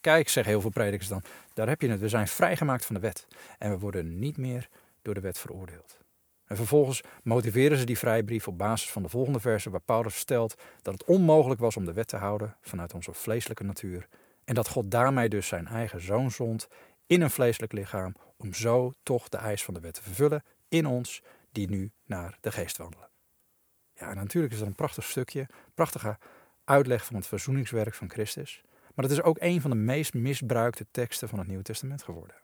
Kijk, zeggen heel veel predikers dan, daar heb je het. We zijn vrijgemaakt van de wet. En we worden niet meer door de wet veroordeeld. En vervolgens motiveren ze die vrijbrief op basis van de volgende versen, waar Paulus stelt dat het onmogelijk was om de wet te houden vanuit onze vleeselijke natuur. En dat God daarmee dus zijn eigen zoon zond in een vleeselijk lichaam, om zo toch de eis van de wet te vervullen in ons, die nu naar de geest wandelen. Ja, natuurlijk is dat een prachtig stukje, prachtige uitleg van het verzoeningswerk van Christus. Maar het is ook een van de meest misbruikte teksten van het Nieuwe Testament geworden.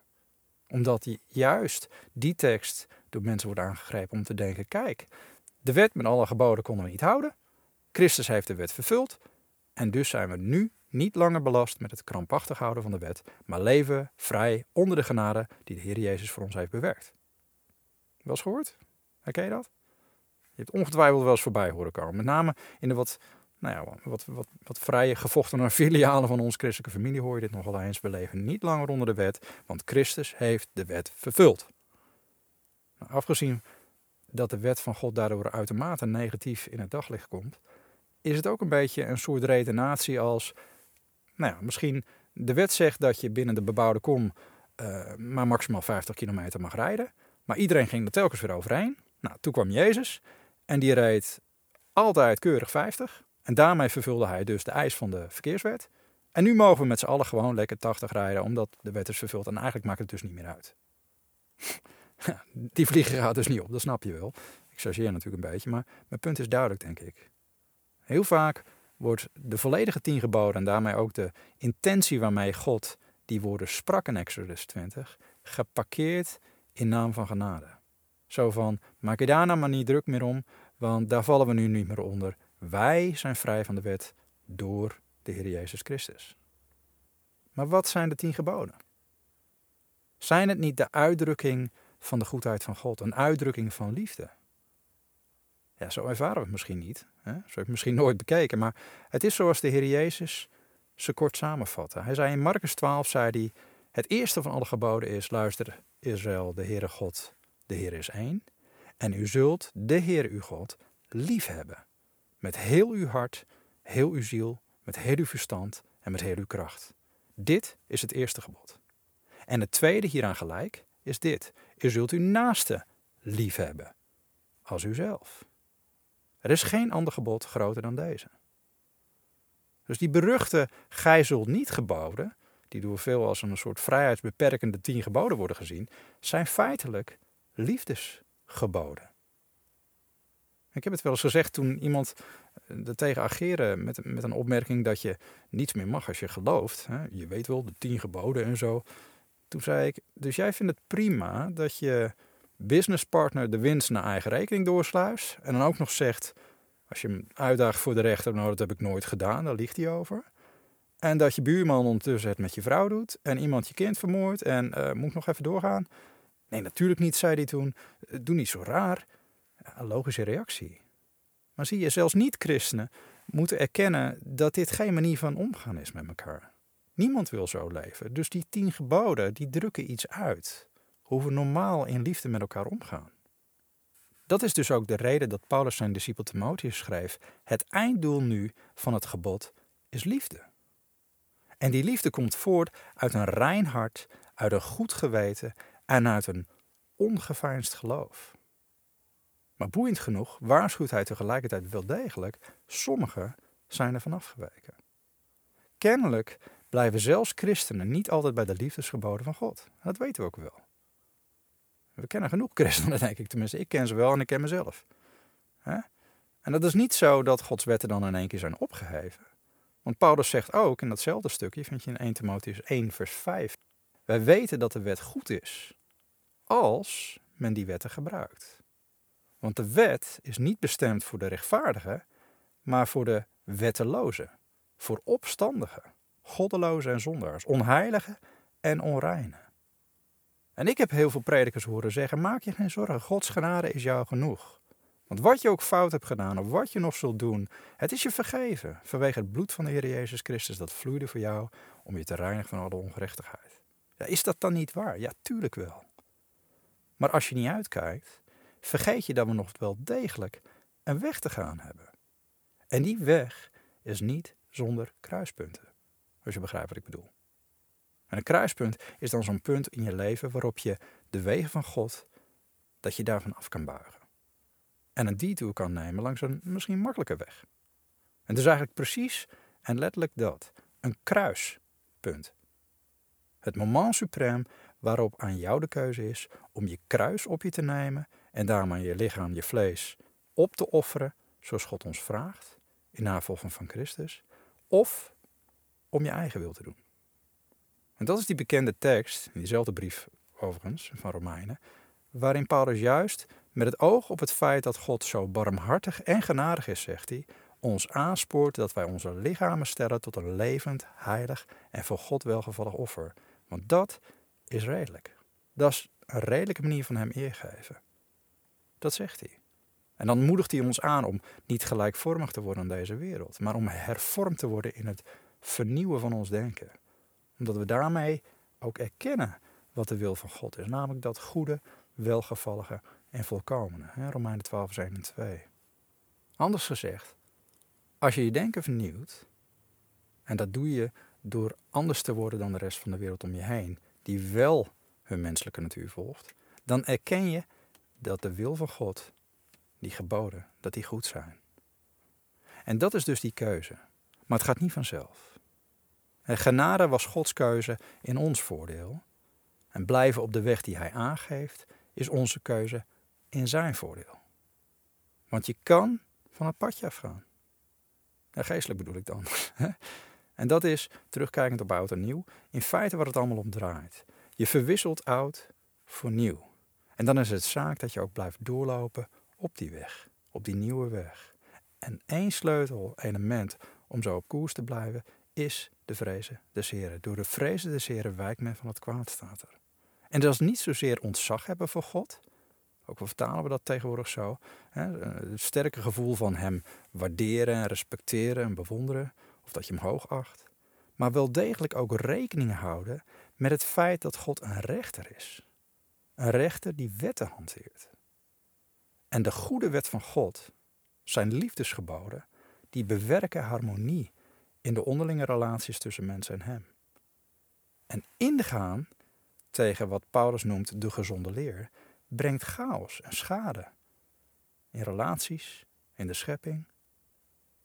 Omdat juist die tekst door mensen wordt aangegrepen om te denken: kijk, de wet met alle geboden konden we niet houden. Christus heeft de wet vervuld. En dus zijn we nu niet langer belast met het krampachtig houden van de wet, maar leven vrij onder de genade die de Heer Jezus voor ons heeft bewerkt. Wel eens gehoord? Herken je dat? Hebt ongetwijfeld wel eens voorbij horen komen. Met name in de wat nou ja, wat, wat, wat vrije gevochten filialen van ons christelijke familie hoor je dit nogal eens. We leven niet langer onder de wet, want Christus heeft de wet vervuld. Nou, afgezien dat de wet van God daardoor uitermate negatief in het daglicht komt, is het ook een beetje een soort redenatie als, nou ja, misschien de wet zegt dat je binnen de bebouwde kom uh, maar maximaal 50 kilometer mag rijden, maar iedereen ging er telkens weer overheen. Nou, toen kwam Jezus en die reed altijd keurig 50. En daarmee vervulde hij dus de eis van de verkeerswet. En nu mogen we met z'n allen gewoon lekker 80 rijden, omdat de wet is vervuld. En eigenlijk maakt het dus niet meer uit. Die vliegen gaat dus niet op, dat snap je wel. Ik chargeer natuurlijk een beetje, maar mijn punt is duidelijk, denk ik. Heel vaak wordt de volledige tien geboden en daarmee ook de intentie waarmee God die woorden sprak in Exodus 20, geparkeerd in naam van genade. Zo van, maak je daar nou maar niet druk meer om, want daar vallen we nu niet meer onder. Wij zijn vrij van de wet door de Heer Jezus Christus. Maar wat zijn de tien geboden? Zijn het niet de uitdrukking van de goedheid van God, een uitdrukking van liefde? Ja, zo ervaren we het misschien niet. Hè? Zo heb ik misschien nooit bekeken, maar het is zoals de Heer Jezus ze kort samenvatte. Hij zei in Marcus 12, zei hij, het eerste van alle geboden is, luister Israël, de Heere God, de Heer is één. En u zult de Heer uw God lief hebben met heel uw hart, heel uw ziel, met heel uw verstand en met heel uw kracht. Dit is het eerste gebod. En het tweede hieraan gelijk is dit. U zult uw naaste lief hebben als uzelf. Er is geen ander gebod groter dan deze. Dus die beruchte gij zult niet geboden, die door veel als een soort vrijheidsbeperkende tien geboden worden gezien, zijn feitelijk liefdesgeboden. Ik heb het wel eens gezegd toen iemand eh, er tegen ageren met, met een opmerking dat je niets meer mag als je gelooft. Hè? Je weet wel, de tien geboden en zo. Toen zei ik, dus jij vindt het prima dat je businesspartner de winst naar eigen rekening doorsluist. En dan ook nog zegt, als je hem uitdaagt voor de rechter, nou dat heb ik nooit gedaan, daar ligt hij over. En dat je buurman ondertussen het met je vrouw doet en iemand je kind vermoordt en uh, moet nog even doorgaan? Nee, natuurlijk niet, zei hij toen. Eh, doe niet zo raar. Een logische reactie. Maar zie je, zelfs niet-christenen moeten erkennen dat dit geen manier van omgaan is met elkaar. Niemand wil zo leven. Dus die tien geboden, die drukken iets uit. Hoe we normaal in liefde met elkaar omgaan. Dat is dus ook de reden dat Paulus zijn discipel Timotheus schreef: Het einddoel nu van het gebod is liefde. En die liefde komt voort uit een rein hart, uit een goed geweten en uit een ongeveinsd geloof. Maar boeiend genoeg waarschuwt hij tegelijkertijd wel degelijk: sommigen zijn er van afgeweken. Kennelijk blijven zelfs christenen niet altijd bij de liefdesgeboden van God. Dat weten we ook wel. We kennen genoeg christenen, denk ik. Tenminste, ik ken ze wel en ik ken mezelf. En dat is niet zo dat Gods wetten dan in één keer zijn opgeheven. Want Paulus zegt ook in datzelfde stukje, vind je in 1 Timotheus 1, vers 5. Wij weten dat de wet goed is, als men die wetten gebruikt. Want de wet is niet bestemd voor de rechtvaardigen, maar voor de wettelozen, voor opstandigen, goddelozen en zondaars, onheiligen en onreinen. En ik heb heel veel predikers horen zeggen: maak je geen zorgen, Gods genade is jou genoeg. Want wat je ook fout hebt gedaan of wat je nog zult doen, het is je vergeven vanwege het bloed van de Heer Jezus Christus dat vloeide voor jou om je te reinigen van alle ongerechtigheid. Ja, is dat dan niet waar? Ja, tuurlijk wel. Maar als je niet uitkijkt, vergeet je dat we nog wel degelijk een weg te gaan hebben. En die weg is niet zonder kruispunten, als je begrijpt wat ik bedoel. En een kruispunt is dan zo'n punt in je leven waarop je de wegen van God, dat je daarvan af kan buigen. En een detour kan nemen langs een misschien makkelijke weg. En dus eigenlijk precies en letterlijk dat. Een kruispunt. Het moment suprême waarop aan jou de keuze is om je kruis op je te nemen en daarmee je lichaam, je vlees op te offeren, zoals God ons vraagt, in navolging van Christus, of om je eigen wil te doen. En dat is die bekende tekst, in diezelfde brief overigens, van Romeinen, waarin Paulus juist met het oog op het feit dat God zo barmhartig en genadig is, zegt hij, ons aanspoort dat wij onze lichamen stellen tot een levend, heilig en voor God welgevallig offer. Want dat is redelijk. Dat is een redelijke manier van hem eergeven. Dat zegt hij. En dan moedigt hij ons aan om niet gelijkvormig te worden aan deze wereld, maar om hervormd te worden in het vernieuwen van ons denken omdat we daarmee ook erkennen wat de wil van God is. Namelijk dat goede, welgevallige en volkomene. Romeinen 12, vers 1 en 2. Anders gezegd, als je je denken vernieuwt, en dat doe je door anders te worden dan de rest van de wereld om je heen, die wel hun menselijke natuur volgt, dan erken je dat de wil van God, die geboden, dat die goed zijn. En dat is dus die keuze. Maar het gaat niet vanzelf. En genade was Gods keuze in ons voordeel. En blijven op de weg die Hij aangeeft, is onze keuze in Zijn voordeel. Want je kan van het padje afgaan. Geestelijk bedoel ik dan. en dat is, terugkijkend op oud en nieuw, in feite wat het allemaal om draait. Je verwisselt oud voor nieuw. En dan is het zaak dat je ook blijft doorlopen op die weg, op die nieuwe weg. En één sleutel element om zo op koers te blijven is de vrezen des Heren. Door de vrezen des Heren wijkt men van het kwaad, staat er. En dat is niet zozeer ontzag hebben voor God. Ook al vertalen we dat tegenwoordig zo. Hè, een sterke gevoel van hem waarderen en respecteren en bewonderen. Of dat je hem hoog acht. Maar wel degelijk ook rekening houden met het feit dat God een rechter is. Een rechter die wetten hanteert. En de goede wet van God, zijn liefdesgeboden, die bewerken harmonie in de onderlinge relaties tussen mensen en hem. En ingaan tegen wat Paulus noemt de gezonde leer, brengt chaos en schade in relaties, in de schepping.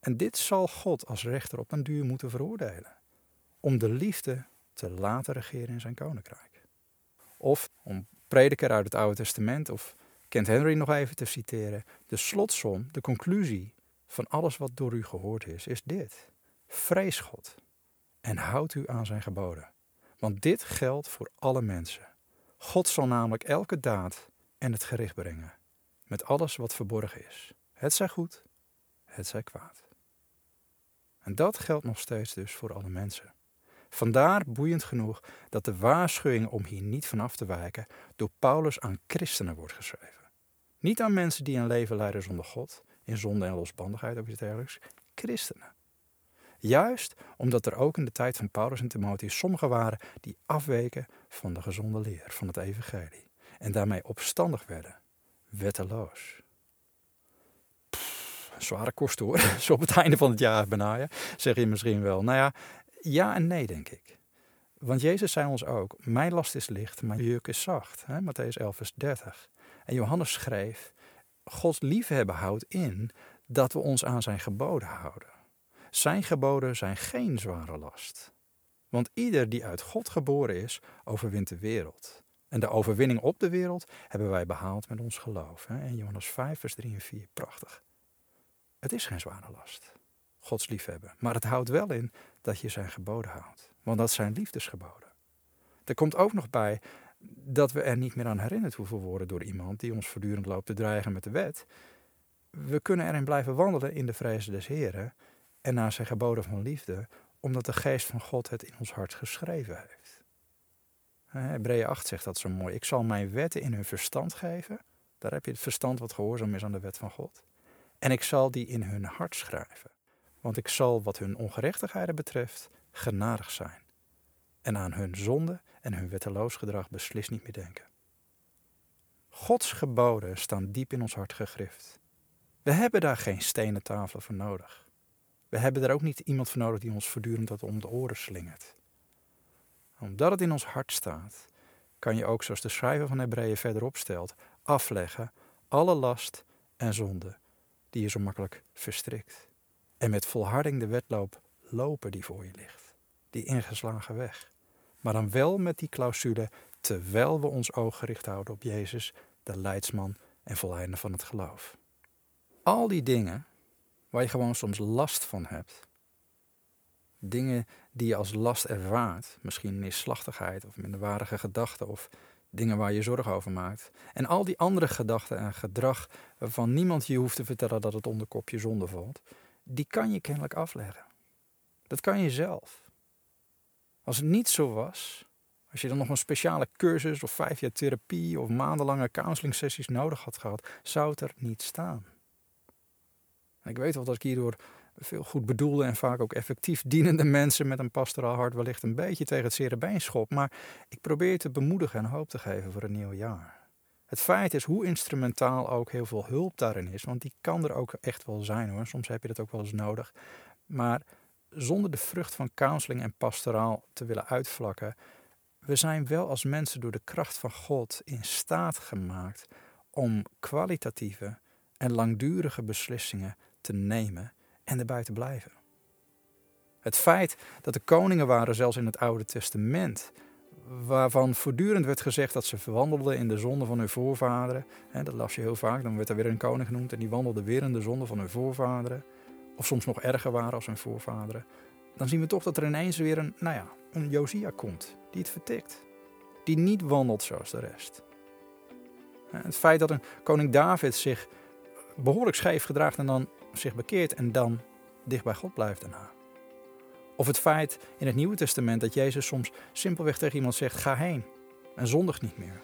En dit zal God als rechter op een duur moeten veroordelen, om de liefde te laten regeren in zijn koninkrijk. Of om prediker uit het Oude Testament of Kent Henry nog even te citeren, de slotsom, de conclusie van alles wat door u gehoord is, is dit. Vrees God en houd u aan zijn geboden. Want dit geldt voor alle mensen. God zal namelijk elke daad en het gericht brengen, met alles wat verborgen is. Het zij goed, het zij kwaad. En dat geldt nog steeds dus voor alle mensen. Vandaar boeiend genoeg dat de waarschuwing om hier niet vanaf te wijken door Paulus aan christenen wordt geschreven. Niet aan mensen die een leven leiden zonder God, in zonde en losbandigheid of iets dergelijks, christenen. Juist omdat er ook in de tijd van Paulus en Timotheus sommigen waren die afweken van de gezonde leer van het evangelie. En daarmee opstandig werden, wetteloos. Zware kost hoor, zo op het einde van het jaar benaaien, zeg je misschien wel. Nou ja, ja en nee denk ik. Want Jezus zei ons ook, mijn last is licht, mijn juk is zacht. Hè? Matthäus 11 vers 30. En Johannes schreef, Gods liefhebben houdt in dat we ons aan zijn geboden houden. Zijn geboden zijn geen zware last. Want ieder die uit God geboren is, overwint de wereld. En de overwinning op de wereld hebben wij behaald met ons geloof. In Johannes 5, vers 3 en 4, prachtig. Het is geen zware last, Gods liefhebben. Maar het houdt wel in dat je zijn geboden houdt. Want dat zijn liefdesgeboden. Er komt ook nog bij dat we er niet meer aan herinnerd hoeven worden door iemand die ons voortdurend loopt te dreigen met de wet. We kunnen erin blijven wandelen in de vrezen des Heren en naar zijn geboden van liefde, omdat de geest van God het in ons hart geschreven heeft. Hebreeën 8 zegt dat zo mooi. Ik zal mijn wetten in hun verstand geven. Daar heb je het verstand wat gehoorzaam is aan de wet van God. En ik zal die in hun hart schrijven. Want ik zal wat hun ongerechtigheden betreft genadig zijn. En aan hun zonde en hun wetteloos gedrag beslist niet meer denken. Gods geboden staan diep in ons hart gegrift. We hebben daar geen stenen tafelen voor nodig. We hebben daar ook niet iemand voor nodig die ons voortdurend dat om de oren slingert. Omdat het in ons hart staat, kan je ook, zoals de schrijver van Hebreeën verderop stelt, afleggen alle last en zonde die je zo makkelijk verstrikt. En met volharding de wedloop lopen die voor je ligt. Die ingeslagen weg. Maar dan wel met die clausule, terwijl we ons oog gericht houden op Jezus, de leidsman en voleinde van het geloof. Al die dingen waar je gewoon soms last van hebt. Dingen die je als last ervaart, misschien neerslachtigheid of minderwaardige gedachten of dingen waar je zorgen over maakt. En al die andere gedachten en gedrag waarvan niemand je hoeft te vertellen dat het onder kopje zonde valt, die kan je kennelijk afleggen. Dat kan je zelf. Als het niet zo was, als je dan nog een speciale cursus of vijf jaar therapie of maandenlange counseling sessies nodig had gehad, zou het er niet staan. Ik weet wel dat ik hierdoor veel goed bedoelde en vaak ook effectief dienende mensen met een pastoraal hart wellicht een beetje tegen het zere. Maar ik probeer je te bemoedigen en hoop te geven voor een nieuw jaar. Het feit is hoe instrumentaal ook heel veel hulp daarin is, want die kan er ook echt wel zijn hoor. Soms heb je dat ook wel eens nodig. Maar zonder de vrucht van counseling en pastoraal te willen uitvlakken, we zijn wel als mensen door de kracht van God in staat gemaakt om kwalitatieve en langdurige beslissingen te nemen en erbij te blijven. Het feit dat de koningen waren, zelfs in het Oude Testament, waarvan voortdurend werd gezegd dat ze verwandelden in de zonde van hun voorvaderen. Dat las je heel vaak, dan werd er weer een koning genoemd en die wandelde weer in de zonde van hun voorvaderen. Of soms nog erger waren als hun voorvaderen. Dan zien we toch dat er ineens weer een, nou ja, een Josia komt die het vertikt. Die niet wandelt zoals de rest. Het feit dat een koning David zich behoorlijk scheef gedraagt en dan zich bekeert en dan dicht bij God blijft daarna. Of het feit in het Nieuwe Testament dat Jezus soms simpelweg tegen iemand zegt: ga heen en zondig niet meer.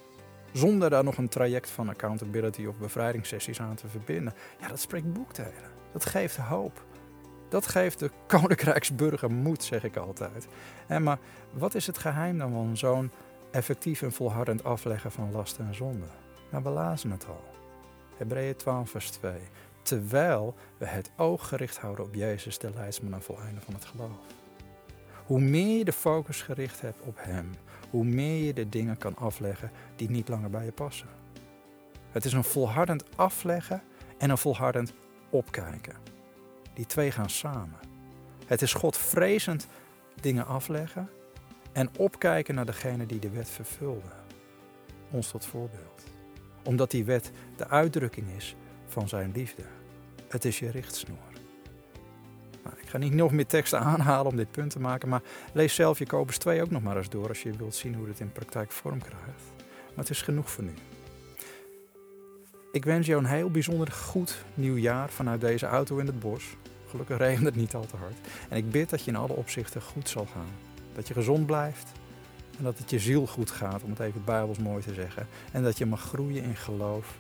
Zonder daar nog een traject van accountability of bevrijdingssessies aan te verbinden. Ja, dat spreekt boektelen. Dat geeft hoop. Dat geeft de koninkrijksburger moed, zeg ik altijd. Maar wat is het geheim dan van zo'n effectief en volhardend afleggen van lasten en zonde? Nou, we lazen het al. Hebreeën 12, vers 2. Terwijl we het oog gericht houden op Jezus, de leidsman en van het geloof. Hoe meer je de focus gericht hebt op Hem, hoe meer je de dingen kan afleggen die niet langer bij je passen. Het is een volhardend afleggen en een volhardend opkijken. Die twee gaan samen. Het is God vrezend dingen afleggen en opkijken naar degene die de wet vervulde. Ons tot voorbeeld. Omdat die wet de uitdrukking is van zijn liefde. Het is je richtsnoer. Nou, ik ga niet nog meer teksten aanhalen om dit punt te maken, maar lees zelf Jacobus 2 ook nog maar eens door als je wilt zien hoe dit in praktijk vorm krijgt. Maar het is genoeg voor nu. Ik wens jou een heel bijzonder goed nieuwjaar vanuit deze auto in het bos. Gelukkig regent het niet al te hard. En ik bid dat je in alle opzichten goed zal gaan. Dat je gezond blijft en dat het je ziel goed gaat, om het even bijbels mooi te zeggen. En dat je mag groeien in geloof,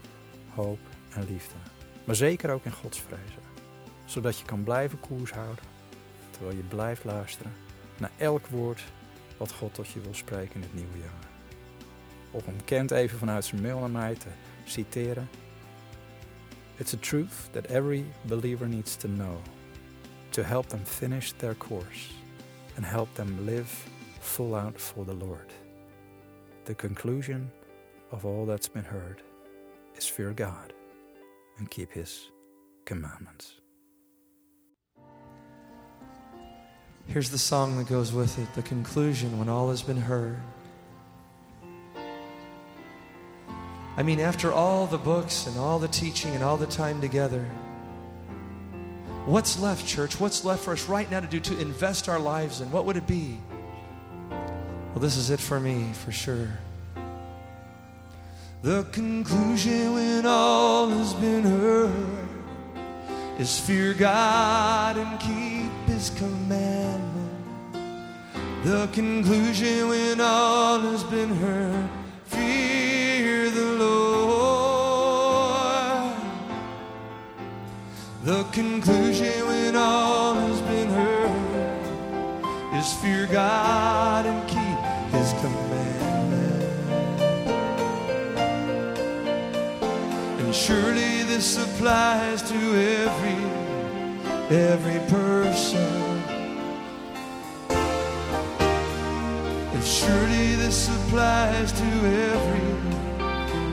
hoop en liefde. Maar zeker ook in Gods vrezen. Zodat je kan blijven koers houden terwijl je blijft luisteren naar elk woord wat God tot je wil spreken in het nieuwe jaar. Of om Kent even vanuit zijn mail naar mij te citeren. It's a truth that every believer needs to know to help them finish their course and help them live full out for the Lord. The conclusion of all that's been heard is fear God and keep His commandments. Here's the song that goes with it the conclusion when all has been heard. I mean, after all the books and all the teaching and all the time together, what's left, church? What's left for us right now to do to invest our lives in? What would it be? Well, this is it for me, for sure. The conclusion when all has been heard is fear God and keep His commandment. The conclusion when all has been heard, fear the Lord. The conclusion when all has been heard is fear God and this applies to every every person. And surely this applies to every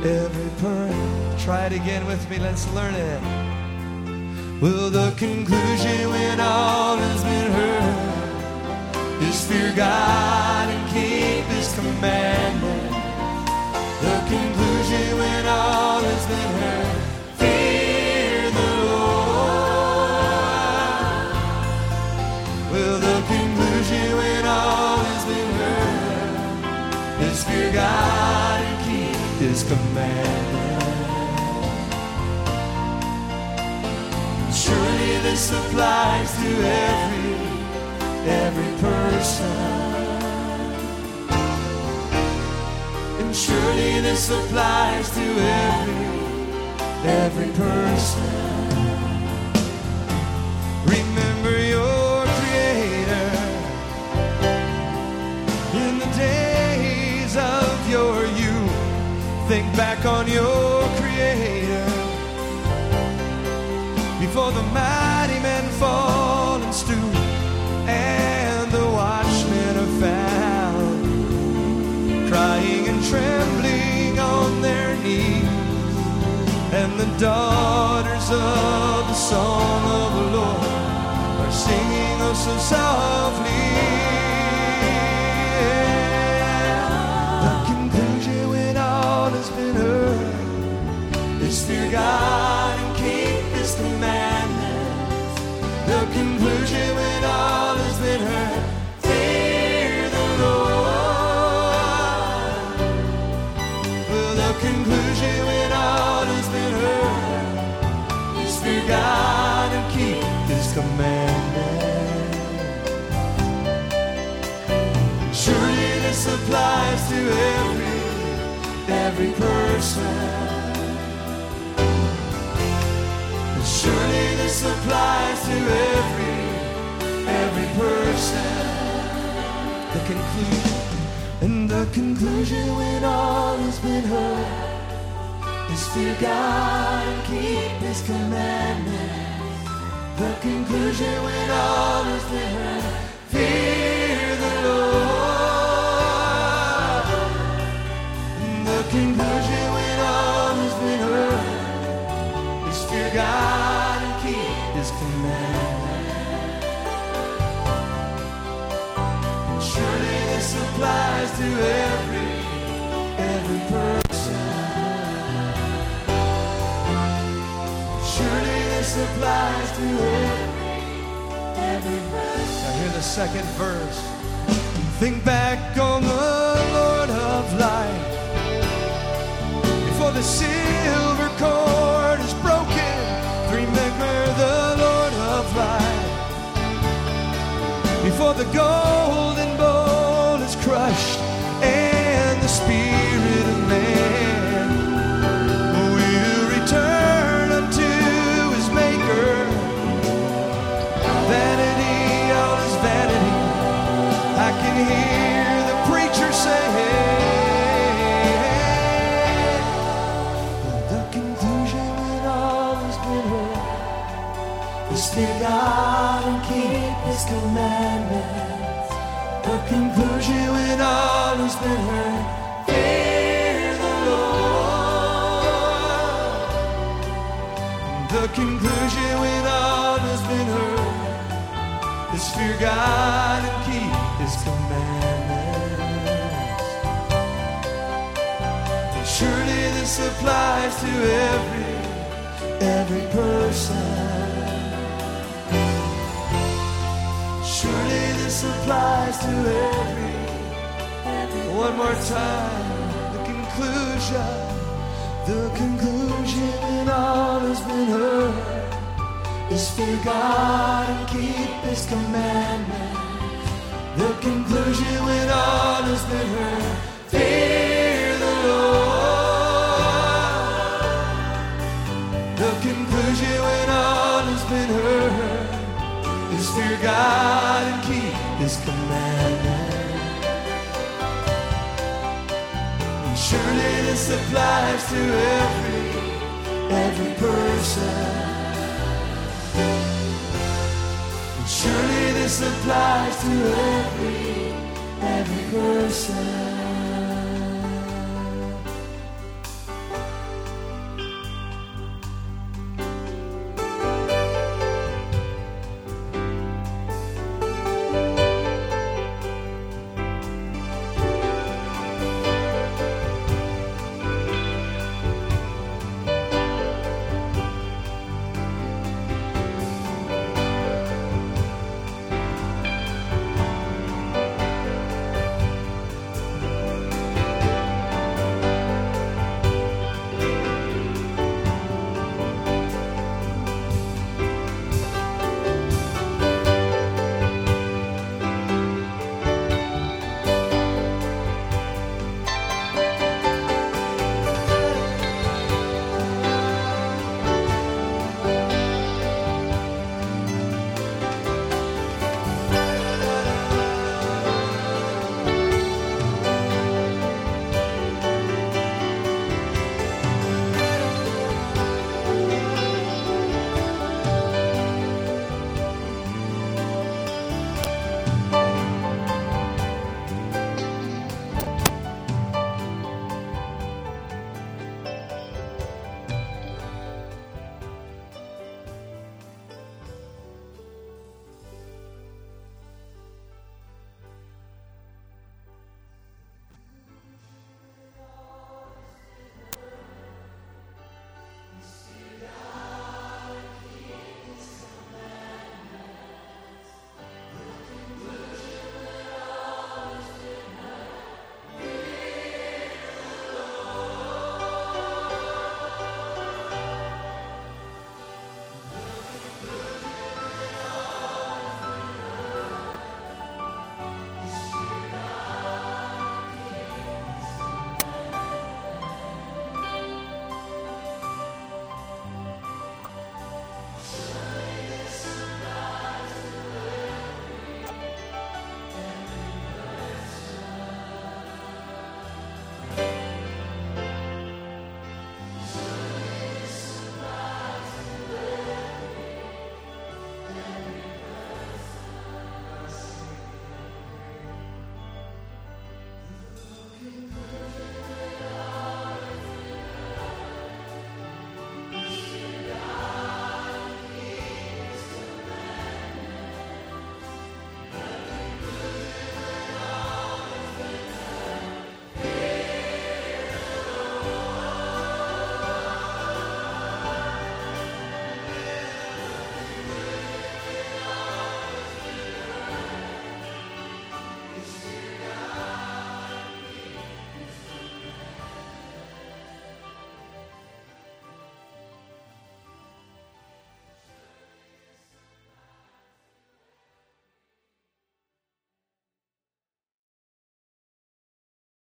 every person. Try it again with me. Let's learn it. Well, the conclusion when all has been heard is fear God and keep His commandment. The conclusion when all has been heard, is fear God and keep His commandment. Surely this applies to every every person. And surely this applies to every, every person. Think back on your Creator before the mighty men fall and stoop, and the watchmen are found crying and trembling on their knees, and the daughters of the song of the Lord are singing oh so softly. Fear God and keep His commandments. The conclusion when all has been heard, fear the Lord. The conclusion when all has been heard fear God and keep His commandments. Surely this applies to every, every person. Applies to every, every person. The conclusion, and the conclusion when all has been heard is fear God and keep His commandments. The conclusion when all has been heard, fear the Lord. And the conclusion when all has been heard is fear God applies to every, every person. Surely this applies to every, every person. Now hear the second verse. Think back on the Lord of life before the silver cord is broken. Remember the Lord of life. Before the golden and the Spirit of man will return unto his Maker. Vanity all is vanity. I can hear the preacher the conclusion all is God and keep His commandments. The conclusion when all has been heard, fear the Lord. The conclusion when all has been heard is fear God and keep His commandments. And surely this applies to every every person. This to every, one more time. The conclusion, the conclusion when all has been heard is fear God and keep His commandments. The conclusion when all has been heard, fear the Lord. The conclusion when all has been heard is fear God applies to every every person. And surely this applies to every every person.